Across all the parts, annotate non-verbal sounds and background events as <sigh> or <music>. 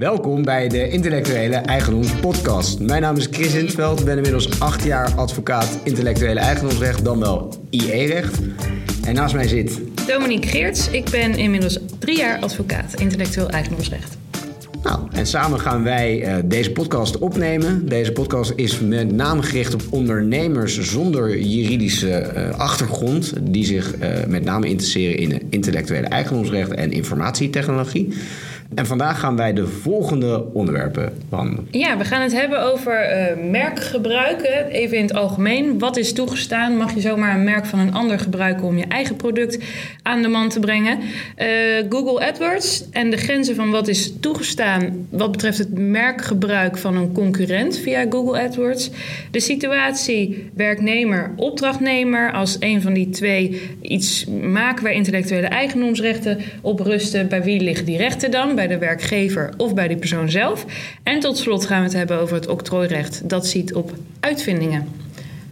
Welkom bij de Intellectuele Eigendoms Podcast. Mijn naam is Chris Intveld, ben inmiddels acht jaar advocaat intellectuele eigendomsrecht, dan wel IE-recht. En naast mij zit. Dominique Geerts, ik ben inmiddels drie jaar advocaat intellectueel eigendomsrecht. Nou, en samen gaan wij uh, deze podcast opnemen. Deze podcast is met name gericht op ondernemers zonder juridische uh, achtergrond, die zich uh, met name interesseren in intellectuele eigendomsrecht en informatietechnologie. En vandaag gaan wij de volgende onderwerpen behandelen. Ja, we gaan het hebben over uh, merkgebruik. Even in het algemeen. Wat is toegestaan? Mag je zomaar een merk van een ander gebruiken om je eigen product aan de man te brengen? Uh, Google AdWords en de grenzen van wat is toegestaan wat betreft het merkgebruik van een concurrent via Google AdWords. De situatie werknemer-opdrachtnemer. Als een van die twee iets maken waar intellectuele eigendomsrechten op rusten, bij wie liggen die rechten dan? Bij de werkgever of bij die persoon zelf. En tot slot gaan we het hebben over het octrooirecht. Dat ziet op uitvindingen.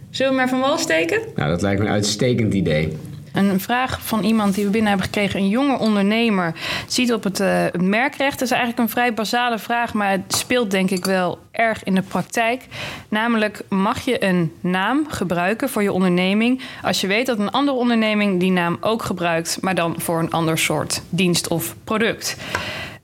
Zullen we maar van wal steken? Nou, dat lijkt me een uitstekend idee. Een vraag van iemand die we binnen hebben gekregen. Een jonge ondernemer ziet op het, uh, het merkrecht. Dat is eigenlijk een vrij basale vraag, maar het speelt denk ik wel erg in de praktijk. Namelijk, mag je een naam gebruiken voor je onderneming als je weet dat een andere onderneming die naam ook gebruikt, maar dan voor een ander soort dienst of product?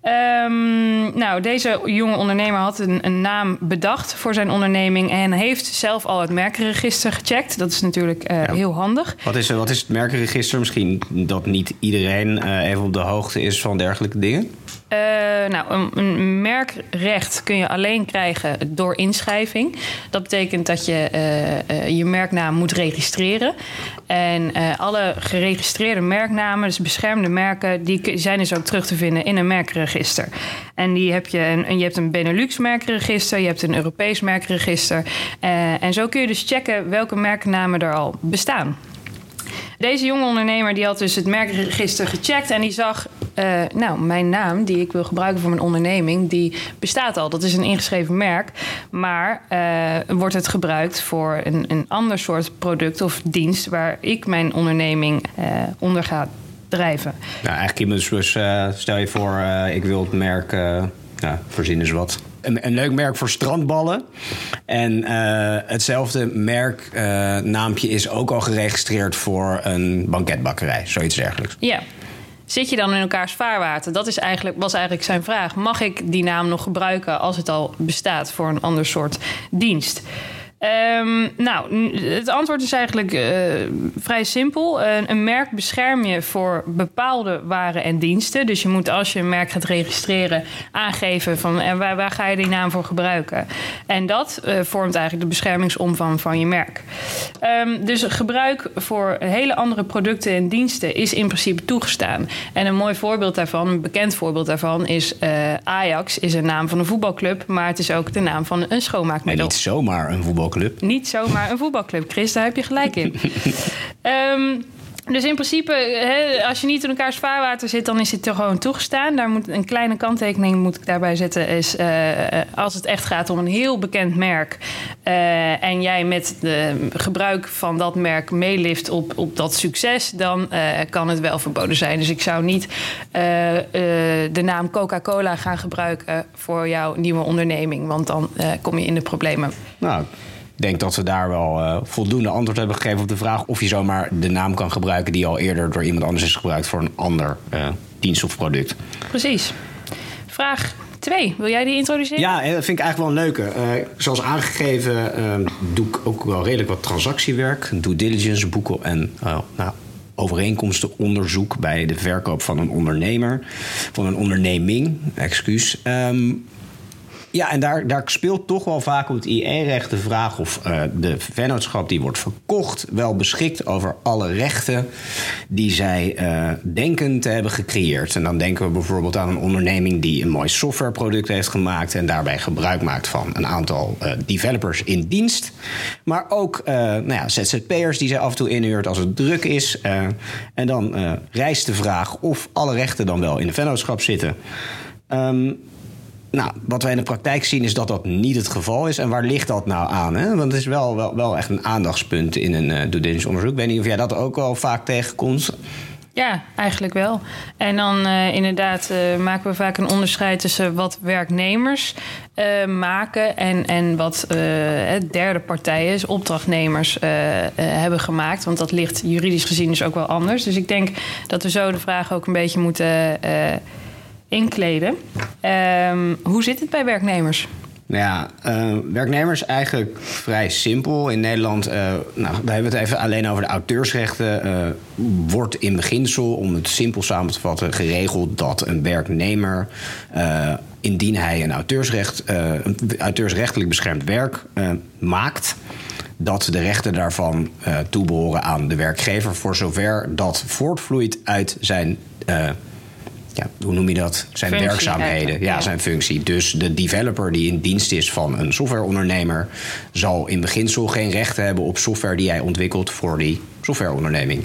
Um, nou, deze jonge ondernemer had een, een, naam bedacht voor zijn onderneming en heeft zelf al het merkenregister gecheckt. Dat is natuurlijk uh, ja. heel handig. Wat is, wat is het merkenregister? Misschien dat niet iedereen uh, even op de hoogte is van dergelijke dingen? Uh, nou, een, merkrecht kun je alleen krijgen door inschrijving. Dat betekent dat je uh, uh, je merknaam moet registreren. En alle geregistreerde merknamen, dus beschermde merken, die zijn dus ook terug te vinden in een merkregister. En die heb je, een, je hebt een Benelux merkregister, je hebt een Europees merkregister. en zo kun je dus checken welke merknamen er al bestaan. Deze jonge ondernemer die had dus het merkregister gecheckt en die zag, uh, nou, mijn naam die ik wil gebruiken voor mijn onderneming, die bestaat al. Dat is een ingeschreven merk, maar uh, wordt het gebruikt voor een, een ander soort product of dienst waar ik mijn onderneming uh, onder ga drijven. Nou, eigenlijk dus, dus stel je voor, ik wil het merk, ja, verzinnen ze wat een, een, leuk merk voor strandballen. En uh, hetzelfde merknaampje uh, is ook al geregistreerd voor een banketbakkerij, zoiets dergelijks. Ja. Zit je dan in elkaars vaarwater? Dat is eigenlijk, was eigenlijk zijn vraag. Mag ik die naam nog gebruiken als het al bestaat voor een ander soort dienst? Um, nou, het antwoord is eigenlijk uh, vrij simpel. Uh, een merk bescherm je voor bepaalde waren en diensten. Dus je moet als je een merk gaat registreren aangeven van en waar, ga je die naam voor gebruiken. En dat uh, vormt eigenlijk de beschermingsomvang van je merk. Um, dus gebruik voor hele andere producten en diensten is in principe toegestaan. En een mooi voorbeeld daarvan, een bekend voorbeeld daarvan, is Ajax is een naam van een voetbalclub, maar het is ook de naam van een schoonmaakmiddel. Niet zomaar een voetbalclub voetbalclub. Niet zomaar een voetbalclub, Chris, daar heb je gelijk in. um, <laughs> dus in principe, hè, als je niet in elkaars vaarwater zit, dan is het er gewoon toegestaan. Daar moet een kleine kanttekening moet ik daarbij zetten. Is uh, als het echt gaat om een heel bekend merk. Uh, en jij met de gebruik van dat merk meelift op, op dat succes, dan uh, kan het wel verboden zijn. Dus ik zou niet de naam Coca-Cola gaan gebruiken voor jouw nieuwe onderneming. Want dan kom je in de problemen. Nou, denk dat we daar wel uh, voldoende antwoord hebben gegeven op de vraag of je zomaar de naam kan gebruiken die al eerder door iemand anders is gebruikt voor een ander uh, dienst of product. Precies. Vraag 2. Wil jij die introduceren? Ja, dat vind ik eigenlijk wel een leuke. Uh, zoals aangegeven doe ik ook wel redelijk wat transactiewerk, due diligence, boeken en nou, overeenkomstenonderzoek bij de verkoop van een ondernemer, van een onderneming, excuus. Um, ja, en daar, daar speelt toch wel vaak op het IE-recht de vraag of uh, de vennootschap die wordt verkocht wel beschikt over alle rechten die zij uh, denken te hebben gecreëerd. En dan denken we bijvoorbeeld aan een onderneming die een mooi softwareproduct heeft gemaakt en daarbij gebruik maakt van een aantal uh, developers in dienst. Maar ook nou ja, ZZP'ers die zij af en toe inhuurt als het druk is. en dan rijst de vraag of alle rechten dan wel in de vennootschap zitten. Um, nou, wat wij in de praktijk zien is dat dat niet het geval is. En waar ligt dat nou aan? Hè? Want het is wel, wel, wel echt een aandachtspunt in een uh, onderzoek. Ik weet niet of jij dat ook wel vaak tegenkomt. Ja, eigenlijk wel. En dan uh, inderdaad uh, maken we vaak een onderscheid tussen wat werknemers maken en, en wat derde partijen, dus opdrachtnemers, hebben gemaakt. Want dat ligt juridisch gezien dus ook wel anders. Dus ik denk dat we zo de vraag ook een beetje moeten inkleden. Um, hoe zit het bij werknemers? Nou ja, uh, werknemers eigenlijk vrij simpel. In Nederland, uh, nou, we hebben het even alleen over de auteursrechten. Uh, wordt in beginsel, om het simpel samen te vatten, geregeld dat een werknemer, indien hij een, auteursrecht, auteursrechtelijk beschermd werk maakt, dat de rechten daarvan toebehoren aan de werkgever, voor zover dat voortvloeit uit zijn ja, hoe noem je dat? Zijn werkzaamheden, ja, zijn functie. Dus de developer die in dienst is van een softwareondernemer, zal in beginsel geen recht hebben op software die hij ontwikkelt voor die softwareonderneming.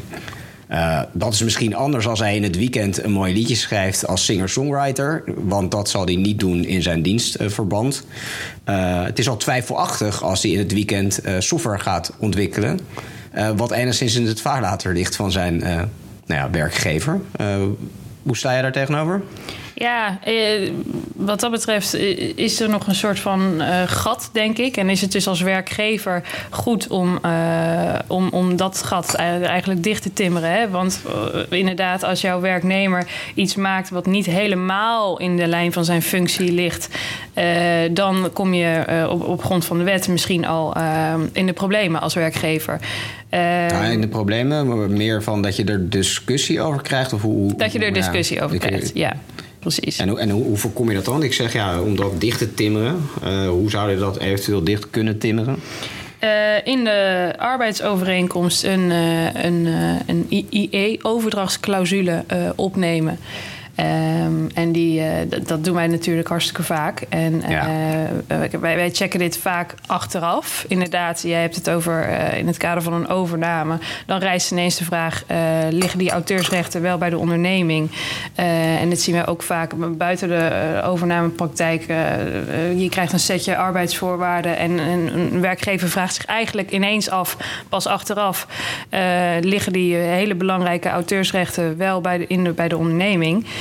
Uh, dat is misschien anders als hij in het weekend een mooi liedje schrijft als singer-songwriter. Want dat zal hij niet doen in zijn dienstverband. Uh, het is al twijfelachtig als hij in het weekend uh, software gaat ontwikkelen. wat enigszins in het vaarlater ligt van zijn nou ja, werkgever. Hoe sta je daar tegenover? Ja, eh, wat dat betreft eh, is er nog een soort van uh, gat, denk ik. En is het dus als werkgever goed om, uh, om, om dat gat eigenlijk dicht te timmeren. Hè? Want uh, inderdaad, als jouw werknemer iets maakt wat niet helemaal in de lijn van zijn functie ligt, dan kom je op, op grond van de wet misschien al in de problemen als werkgever. Ja, in de problemen, maar meer van dat je er discussie over krijgt? Of hoe, dat je er discussie over krijgt, ja precies. En, en hoe, hoe, voorkom je dat dan? Ik zeg ja, om dat dicht te timmeren. Uh, hoe zou je dat eventueel dicht kunnen timmeren? Uh, in de arbeidsovereenkomst een, uh, een, een IE-overdrachtsclausule opnemen. Um, en die, uh, dat doen wij natuurlijk hartstikke vaak. En ja. uh, wij, wij, checken dit vaak achteraf. Inderdaad, jij hebt het over uh, in het kader van een overname. Dan rijst ineens de vraag: liggen die auteursrechten wel bij de onderneming? en dat zien we ook vaak buiten de overnamepraktijk. je krijgt een setje arbeidsvoorwaarden. En, en, een werkgever vraagt zich eigenlijk ineens af, pas achteraf, liggen die hele belangrijke auteursrechten wel bij de, in de, bij de onderneming?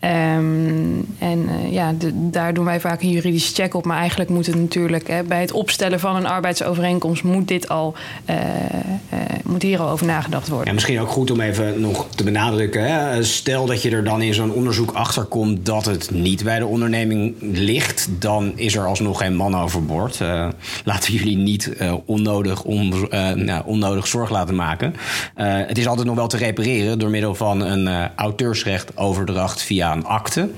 Um, en uh, ja, daar doen wij vaak een juridische check op. Maar eigenlijk moet het natuurlijk hè, bij het opstellen van een arbeidsovereenkomst moet dit al uh, uh, moet hier al over nagedacht worden. Ja, misschien ook goed om even nog te benadrukken. Hè? Stel dat je er dan in zo'n onderzoek achter komt dat het niet bij de onderneming ligt, dan is er alsnog geen man overboord. laten jullie niet onnodig, on, nou, onnodig zorg laten maken. het is altijd nog wel te repareren door middel van een auteursrecht overdracht via een akte.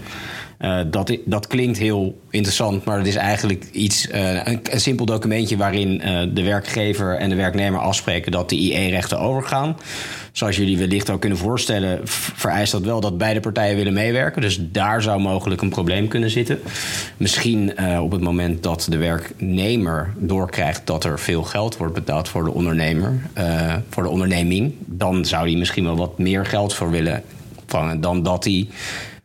Uh, dat, dat klinkt heel interessant, maar het is eigenlijk iets, uh, een, simpel documentje waarin uh, de werkgever en de werknemer afspreken dat de IE-rechten overgaan. Zoals jullie wellicht ook kunnen voorstellen, vereist dat wel dat beide partijen willen meewerken. Dus daar zou mogelijk een probleem kunnen zitten. Misschien op het moment dat de werknemer doorkrijgt dat er veel geld wordt betaald voor de ondernemer, voor de onderneming, dan zou die misschien wel wat meer geld voor willen dan dat hij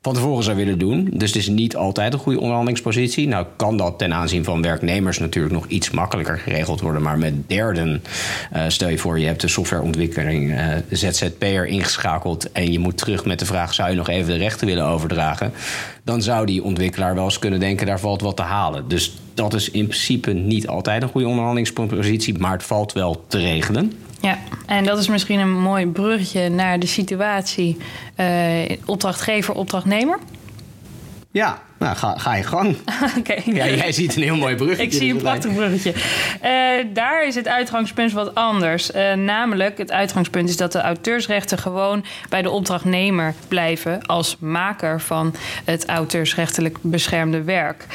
van tevoren zou willen doen. Dus het is niet altijd een goede onderhandelingspositie. Nou kan dat ten aanzien van werknemers natuurlijk nog iets makkelijker geregeld worden. Maar met derden, uh, stel je voor je hebt de softwareontwikkeling uh, ZZP'er ingeschakeld... en je moet terug met de vraag zou je nog even de rechten willen overdragen... dan zou die ontwikkelaar wel eens kunnen denken daar valt wat te halen. Dus dat is in principe niet altijd een goede onderhandelingspositie... maar het valt wel te regelen. Ja, en dat is misschien een mooi bruggetje naar de situatie uh, opdrachtgever, opdrachtnemer. Ja, nou, ga, ga je gang. <laughs> Ja, jij ziet een heel mooi bruggetje. Ik zie een prachtig bruggetje. Uh, daar is het uitgangspunt wat anders. Uh, namelijk, het uitgangspunt is dat de auteursrechten gewoon bij de opdrachtnemer blijven als maker van het auteursrechtelijk beschermde werk.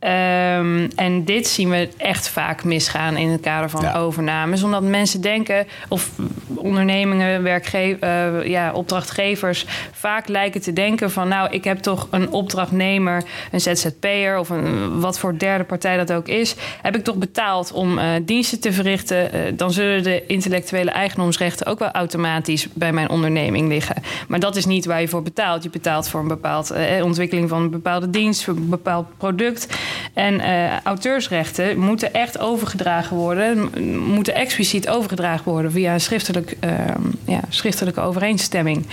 Um, en dit zien we echt vaak misgaan in het kader van ja. overnames. Omdat mensen denken, of ondernemingen, werkgevers, uh, ja, opdrachtgevers, vaak lijken te denken van nou, ik heb toch een opdrachtnemer een ZZP'er of een, wat voor derde partij dat ook is, heb ik toch betaald om uh, diensten te verrichten, uh, dan zullen de intellectuele eigendomsrechten ook wel automatisch bij mijn onderneming liggen. Maar dat is niet waar je voor betaalt. Je betaalt voor een bepaalde uh, ontwikkeling van een bepaalde dienst, voor een bepaald product. En auteursrechten moeten echt overgedragen worden, moeten expliciet overgedragen worden via een schriftelijk, ja, schriftelijke overeenstemming.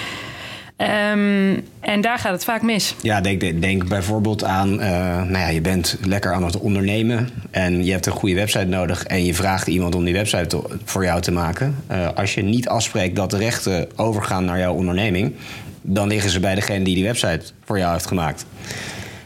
Ehm, en daar gaat het vaak mis. Ja, denk, denk bijvoorbeeld aan, eh, nou ja, je bent lekker aan het ondernemen en je hebt een goede website nodig en je vraagt iemand om die website voor jou te maken. Uh, als je niet afspreekt dat de rechten overgaan naar jouw onderneming, dan liggen ze bij degene die die website voor jou heeft gemaakt.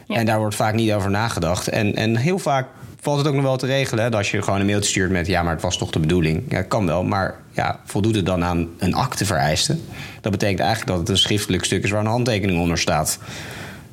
Ja. En daar wordt vaak niet over nagedacht. En, en heel vaak valt het ook nog wel te regelen. Dat als je gewoon een mailtje stuurt met ja, maar het was toch de bedoeling. Ja, kan wel, maar ja, voldoet het dan aan een akte vereisten? Dat betekent eigenlijk dat het een schriftelijk stuk is waar een handtekening onder staat.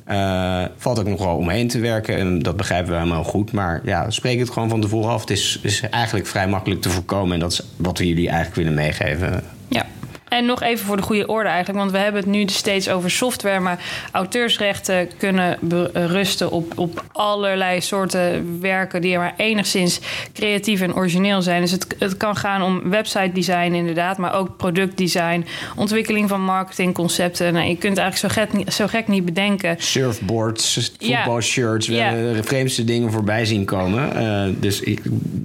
Uh, valt ook nog wel omheen te werken en dat begrijpen we helemaal goed. Maar ja, spreek het gewoon van tevoren af. Het is, is eigenlijk vrij makkelijk te voorkomen en dat is wat we jullie eigenlijk willen meegeven. Ja, en nog even voor de goede orde eigenlijk, want we hebben het nu steeds over software, maar auteursrechten kunnen rusten op, op allerlei soorten werken die maar enigszins creatief en origineel zijn. Dus het, het kan gaan om website design inderdaad, maar ook productdesign, ontwikkeling van marketingconcepten. Nou, je kunt eigenlijk zo gek, zo gek niet bedenken. Surfboards, voetbalshirts, we ja. hebben de vreemdste dingen voorbij zien komen. Uh, dus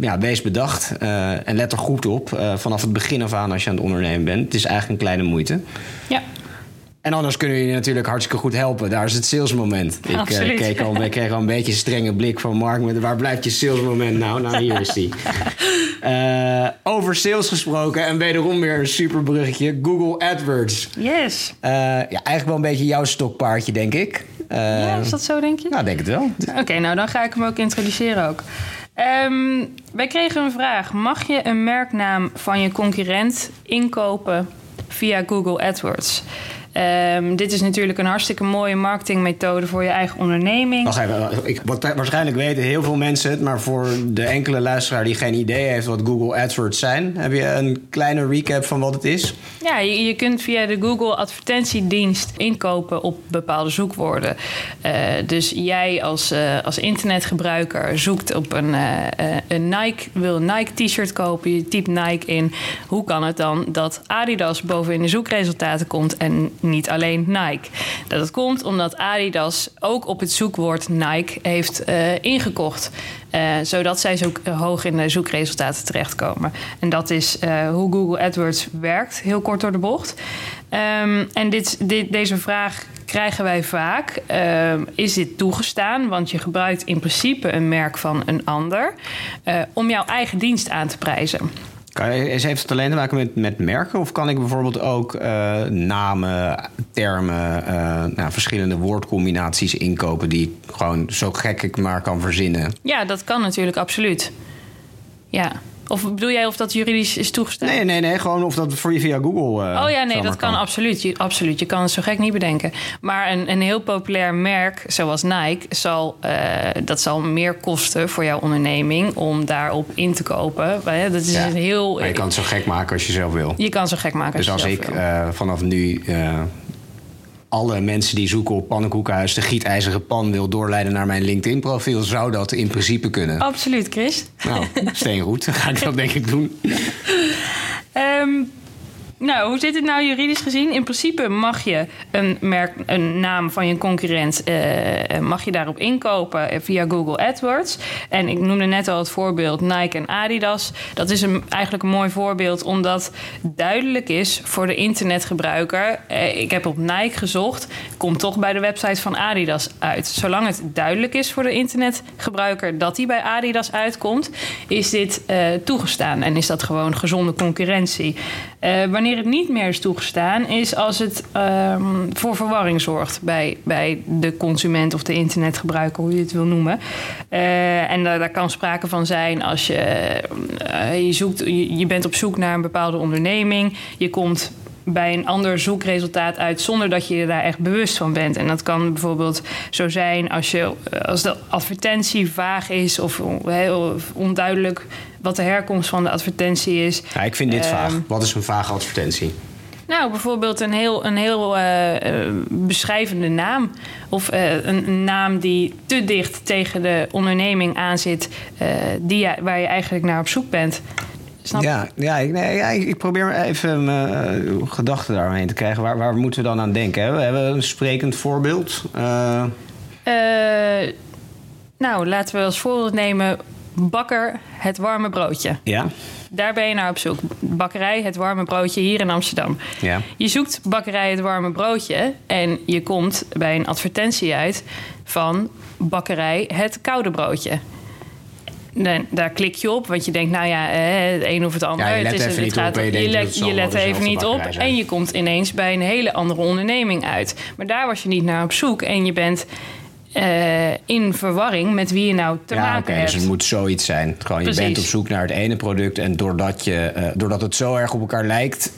ja, wees bedacht uh, en let er goed op uh, vanaf het begin af aan als je aan het ondernemen bent. Het is eigenlijk een kleine moeite. Ja. En anders kunnen jullie natuurlijk hartstikke goed helpen. Daar is het salesmoment. Ik uh, keek al, ik kreeg al een beetje een strenge blik van Mark. Met, waar blijft je salesmoment nou? Nou, hier is die. Uh, <laughs> over sales gesproken en wederom weer een super bruggetje. Google AdWords. Yes. Uh, ja, eigenlijk wel een beetje jouw stokpaardje, denk ik. ja, is dat zo, denk je? Nou, denk het wel. Oké, nou dan ga ik hem ook introduceren ook. Um, wij kregen een vraag. Mag je een merknaam van je concurrent inkopen via Google AdWords? Um, dit is natuurlijk een hartstikke mooie marketingmethode voor je eigen onderneming. Wacht even, ik, waarschijnlijk weten heel veel mensen het, maar voor de enkele luisteraar die geen idee heeft wat Google AdWords zijn, heb je een kleine recap van wat het is? Ja, je, je kunt via de Google advertentiedienst inkopen op bepaalde zoekwoorden. Uh, dus jij als, uh, als internetgebruiker zoekt op een, uh, een Nike, wil een Nike t-shirt kopen, je typt Nike in. Hoe kan het dan dat Adidas boven in de zoekresultaten komt en niet alleen Nike. Dat komt omdat Adidas ook op het zoekwoord Nike heeft uh, ingekocht. Uh, zodat zij zo hoog in de zoekresultaten terechtkomen. En dat is hoe Google AdWords werkt, heel kort door de bocht. Um, en dit, dit, deze vraag krijgen wij vaak. Uh, is dit toegestaan? Want je gebruikt in principe een merk van een ander om jouw eigen dienst aan te prijzen. Kan heeft het alleen te maken met, merken? Of kan ik bijvoorbeeld ook uh, namen, termen, uh, nou, verschillende woordcombinaties inkopen die ik gewoon zo gek ik maar kan verzinnen? Ja, dat kan natuurlijk absoluut. Ja. Of bedoel jij of dat juridisch is toegestaan? Nee, nee, nee. Gewoon of dat voor je via Google. Uh, oh ja, nee, dat kan, absoluut. Je, absoluut. Je kan het zo gek niet bedenken. Maar een, een heel populair merk, zoals Nike, zal, uh, dat zal meer kosten voor jouw onderneming om daarop in te kopen. Dat is ja. een heel. Maar je kan het zo gek maken als je zelf wil. Je kan het zo gek maken. Als dus als ik vanaf nu alle mensen die zoeken op pannenkoekenhuis de gietijzeren pan wil doorleiden naar mijn LinkedIn-profiel, zou dat in principe kunnen. Absoluut, Chris. Nou, <laughs> steengoed. Dan ga ik dat denk ik doen. Um, nou, hoe zit het nou juridisch gezien? In principe mag je een, merk, een naam van je concurrent uh, mag je daarop inkopen via Google AdWords. En ik noemde net al het voorbeeld Nike en Adidas. Dat is een, eigenlijk een mooi voorbeeld omdat duidelijk is voor de internetgebruiker. Uh, ik heb op Nike gezocht, komt toch bij de website van Adidas uit. Zolang het duidelijk is voor de internetgebruiker dat hij bij Adidas uitkomt, is dit toegestaan en is dat gewoon gezonde concurrentie. wanneer het niet meer is toegestaan, is als het um, voor verwarring zorgt bij, bij de consument of de internetgebruiker, hoe je het wil noemen. Uh, en daar, daar, kan sprake van zijn als je, uh, je, zoekt, je, je bent op zoek naar een bepaalde onderneming, je komt bij een ander zoekresultaat uit zonder dat je je daar echt bewust van bent. En dat kan bijvoorbeeld zo zijn als, je, als de advertentie vaag is of heel onduidelijk wat de herkomst van de advertentie is. Ja, ik vind dit uh, vaag. Wat is een vage advertentie? Nou, bijvoorbeeld een heel, een heel uh, beschrijvende naam. Of uh, een, een, naam die te dicht tegen de onderneming aanzit, die, waar je eigenlijk naar op zoek bent. Snap ja, ja, ik, nee, ja, ik probeer even mijn uh, gedachten daaromheen te krijgen. Waar, waar moeten we dan aan denken? We hebben een sprekend voorbeeld. Uh... Uh, nou, laten we als voorbeeld nemen bakker het warme broodje. Ja? Daar ben je naar op zoek. Bakkerij het warme broodje hier in Amsterdam. Ja. Je zoekt bakkerij het warme broodje en je komt bij een advertentie uit van bakkerij het koude broodje. Dan, daar klik je op, want je denkt, nou ja, eh, het een of het ander. Ja, je let het is, even het niet op en je let, je even niet op zijn. en je komt ineens bij een hele andere onderneming uit. Maar daar was je niet naar op zoek en je bent eh, in verwarring met wie je nou te Ja, maken oké, hebt. dus het moet zoiets zijn. Gewoon, je bent op zoek naar het ene product en doordat, je, eh, doordat het zo erg op elkaar lijkt,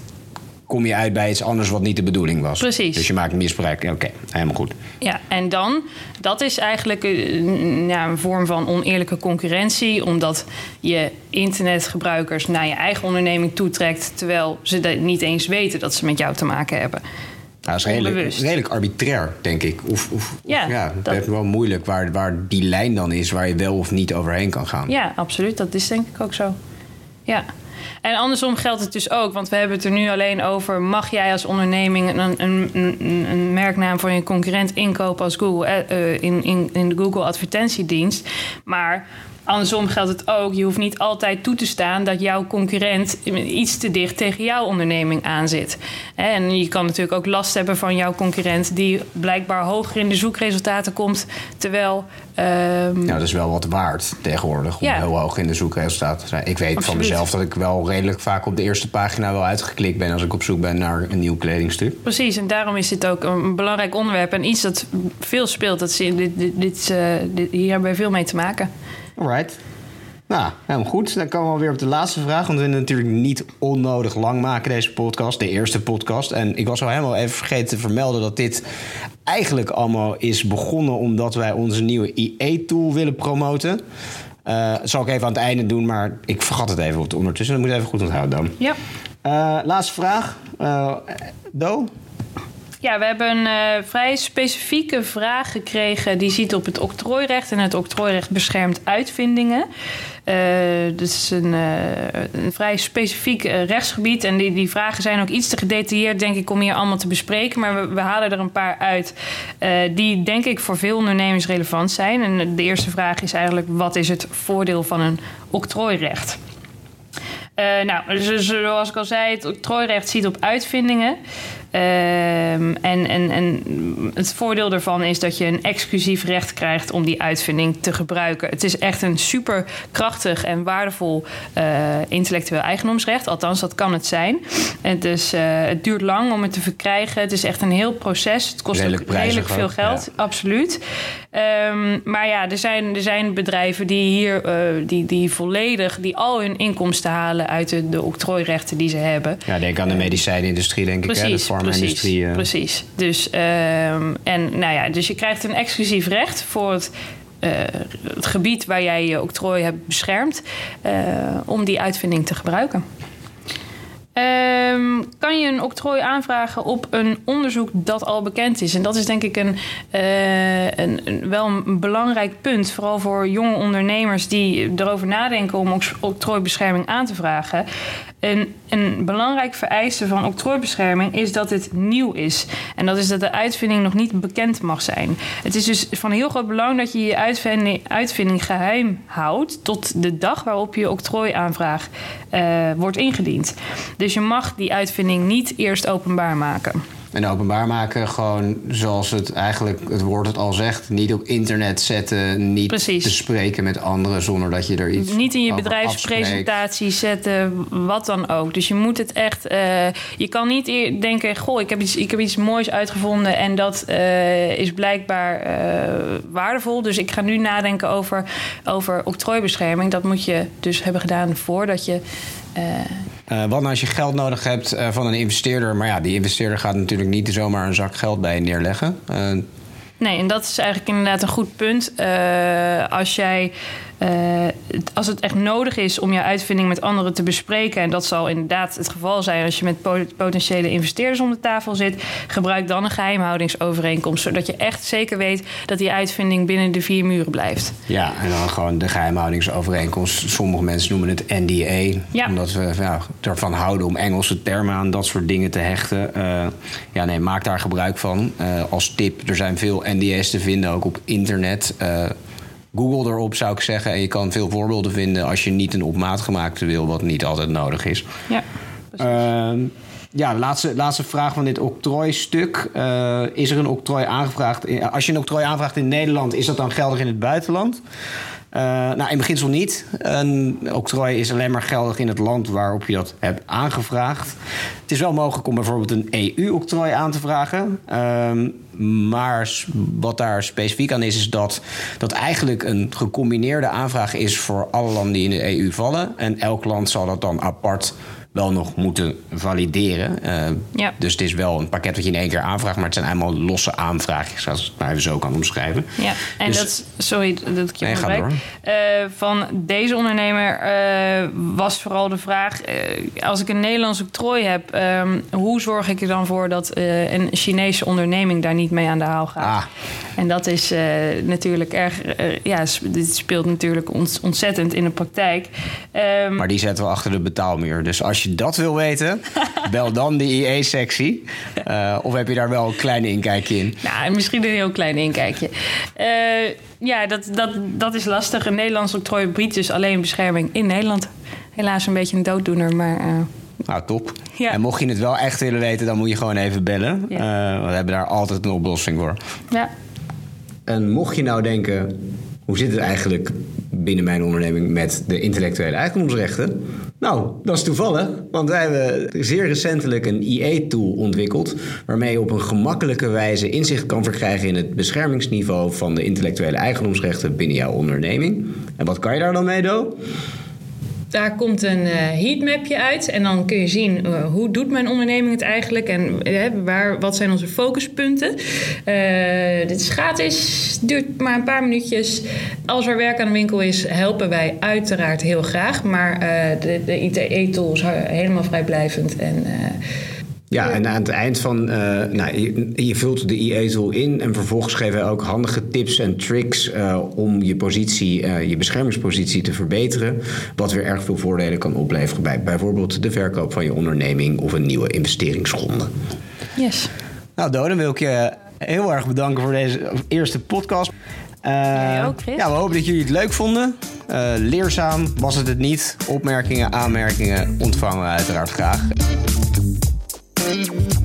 kom je uit bij iets anders wat niet de bedoeling was. Precies. Dus je maakt misbruik. Oké, helemaal goed. Ja, en dan, dat is eigenlijk eh, n- ja, een vorm van oneerlijke concurrentie, omdat je internetgebruikers naar je eigen onderneming toetrekt, terwijl ze dat niet eens weten dat ze met jou te maken hebben. Nou, dat is redelijk, redelijk arbitrair, denk ik. Of, of, Ja, ja het dat- is wel moeilijk waar, waar die lijn dan is waar je wel of niet overheen kan gaan. Ja, absoluut. Dat is denk ik ook zo. Ja. En andersom geldt het dus ook, want we hebben het er nu alleen over: mag jij als onderneming een, een, een, merknaam van je concurrent inkopen als Google eh, eh, in, in, in de Google advertentiedienst? Maar andersom geldt het ook: je hoeft niet altijd toe te staan dat jouw concurrent iets te dicht tegen jouw onderneming aanzit. En je kan natuurlijk ook last hebben van jouw concurrent, die blijkbaar hoger in de zoekresultaten komt, terwijl. ehm, Nou, dat is wel wat waard tegenwoordig om Ja. heel hoog in de zoekresultaten te zijn. Ik weet van mezelf dat ik wel redelijk vaak op de eerste pagina wel uitgeklikt ben als ik op zoek ben naar een nieuw kledingstuk. Precies, en daarom is dit ook een belangrijk onderwerp en iets dat veel speelt. Dat, is- dit, dit, dit, dit- hier hebben we veel mee te maken. Alright. Nou, helemaal goed. Dan komen we alweer op de laatste vraag. Want we willen natuurlijk niet onnodig lang maken, deze podcast. De eerste podcast. En ik was al helemaal even vergeten te vermelden dat dit eigenlijk allemaal is begonnen omdat wij onze nieuwe IE-tool willen promoten. Dat zal ik even aan het einde doen, maar ik vergat het even ondertussen. Dat moet je even goed onthouden dan. Ja. Eh, laatste vraag. Eh, Do? Ja, we hebben een eh, vrij specifieke vraag gekregen. Die ziet op het octrooirecht. En het octrooirecht beschermt uitvindingen. Dat is een, eh, een vrij specifiek rechtsgebied. En die, die vragen zijn ook iets te gedetailleerd, denk ik, om hier allemaal te bespreken. Maar we, we halen er een paar uit die, denk ik, voor veel ondernemers relevant zijn. En de eerste vraag is eigenlijk: wat is het voordeel van een octrooirecht? Nou, zoals ik al zei, het octrooirecht ziet op uitvindingen. Ehm, en, en, en het voordeel daarvan is dat je een exclusief recht krijgt om die uitvinding te gebruiken. Het is echt een super krachtig en waardevol eh, intellectueel eigendomsrecht. Althans, dat kan het zijn. Het, is, eh, het duurt lang om het te verkrijgen. Het is echt een heel proces. Het kost Redelijk ook redelijk veel geld. Absoluut. Ehm, maar ja, er zijn, er zijn bedrijven die hier eh, die, die volledig, die al hun inkomsten halen uit de, de octrooirechten die ze hebben. Ja, denk aan de medicijnindustrie, denk ik. Hè? Precies, farma-industrie. precies, eh. precies. Dus, ehm, en, nou ja, dus je krijgt een exclusief recht voor het, eh, het gebied waar jij je octrooi hebt beschermd... eh, om die uitvinding te gebruiken. Ehm, kan je een octrooi aanvragen op een onderzoek dat al bekend is? En dat is denk ik een, een, een- wel een belangrijk punt. Vooral voor jonge ondernemers die erover nadenken om oct- octrooibescherming aan te vragen. Een, een belangrijk vereiste van octrooibescherming is dat het nieuw is. En dat is dat de uitvinding nog niet bekend mag zijn. Het is dus van heel groot belang dat je je uitvinding, geheim houdt... tot de dag waarop je octrooiaanvraag eh, wordt ingediend. Dus je mag die uitvinding niet eerst openbaar maken. En openbaar maken, gewoon zoals het eigenlijk het woord het al zegt. Niet op internet zetten, niet Precies. bespreken met anderen zonder dat je er iets Niet in je bedrijfspresentatie zetten, wat dan ook. Dus je moet het echt. eh, je kan niet denken: Goh, ik heb iets, ik heb iets moois uitgevonden en dat eh, is blijkbaar eh, waardevol. Dus ik ga nu nadenken over, over octrooibescherming. Dat moet je dus hebben gedaan voordat je. Eh, nou als je geld nodig hebt eh, van een investeerder? Maar ja, die investeerder gaat natuurlijk niet zomaar een zak geld bij je neerleggen. Eh, Nee, en dat is eigenlijk inderdaad een goed punt. Als jij. Eh, als het echt nodig is om je uitvinding met anderen te bespreken, en dat zal inderdaad het geval zijn als je met po- potentiële investeerders om de tafel zit, gebruik dan een geheimhoudingsovereenkomst, zodat je echt zeker weet dat die uitvinding binnen de vier muren blijft. ja, en dan gewoon de geheimhoudingsovereenkomst. Sommige mensen noemen het NDA. Ja. Omdat we ja, ervan houden om Engelse termen aan dat soort dingen te hechten. Eh, ja, nee, maak daar gebruik van. Eh, als tip, er zijn veel NDA's te vinden, ook op internet. Google erop, zou ik zeggen. En je kan veel voorbeelden vinden als je niet een op maat gemaakte wil, wat niet altijd nodig is. Ja. Ehm, ja, laatste, laatste vraag van dit octrooistuk. Uh, is er een octrooi aangevraagd? Als je een octrooi aanvraagt in Nederland, is dat dan geldig in het buitenland? Uh, nou, in beginsel niet. Een octrooi is alleen maar geldig in het land waarop je dat hebt aangevraagd. Het is wel mogelijk om bijvoorbeeld een EU-octrooi aan te vragen. Uh, maar wat daar specifiek aan is, is dat dat eigenlijk een gecombineerde aanvraag is voor alle landen die in de EU vallen. En elk land zal dat dan apart wel nog moeten valideren. Uh, ja. Dus het is wel een pakket wat je in één keer aanvraagt, maar het zijn allemaal losse aanvraagjes, als ik het maar even zo kan omschrijven. Ja, en dus, dat, sorry dat ik je nee. Uh, van deze ondernemer uh, was vooral de vraag: als ik een Nederlands octrooi heb, um, hoe zorg ik er dan voor dat een Chinese onderneming daar niet mee aan de haal gaat? Ah. En dat is natuurlijk erg, ja, dit speelt natuurlijk ontzettend in de praktijk. Um, maar die zetten we achter de betaalmuur. Dus als je je dat wil weten, <laughs> bel dan de IE-sectie. Uh, of heb je daar wel een klein inkijkje in? Nou, misschien een heel klein inkijkje. Uh, ja, dat, dat, dat is lastig. Een Nederlands octrooi biedt dus alleen bescherming in Nederland. Helaas een beetje een dooddoener, maar... Uh, nou, top. Ja. En mocht je het wel echt willen weten, dan moet je gewoon even bellen. Ja. we hebben daar altijd een oplossing voor. Ja. En mocht je nou denken, hoe zit het eigenlijk binnen mijn onderneming met de intellectuele eigendomsrechten? Nou, dat is toevallig, want wij hebben zeer recentelijk een IE-tool ontwikkeld. waarmee je op een gemakkelijke wijze inzicht kan verkrijgen in het beschermingsniveau van de intellectuele eigendomsrechten binnen jouw onderneming. En wat kan je daar dan mee doen? Daar komt een uh, heatmapje uit en dan kun je zien uh, hoe doet mijn onderneming het eigenlijk en uh, waar, wat zijn onze focuspunten. dit is gratis, duurt maar een paar minuutjes. Als er werk aan de winkel is, helpen wij uiteraard heel graag. Maar de, de ITE-tool is helemaal vrijblijvend en ja, en aan het eind van, uh, nou, je, je, vult de IE-tool in en vervolgens geven we ook handige tips en tricks uh, om je positie, uh, je beschermingspositie te verbeteren. Wat weer erg veel voordelen kan opleveren bij bijvoorbeeld de verkoop van je onderneming of een nieuwe investeringsronde. Yes. Nou, Doden, wil ik je heel erg bedanken voor deze eerste podcast. Uh, ook, Chris. Ja, we hopen dat jullie het leuk vonden. Uh, leerzaam was het het niet. Opmerkingen, aanmerkingen ontvangen we uiteraard graag. Mm-hmm.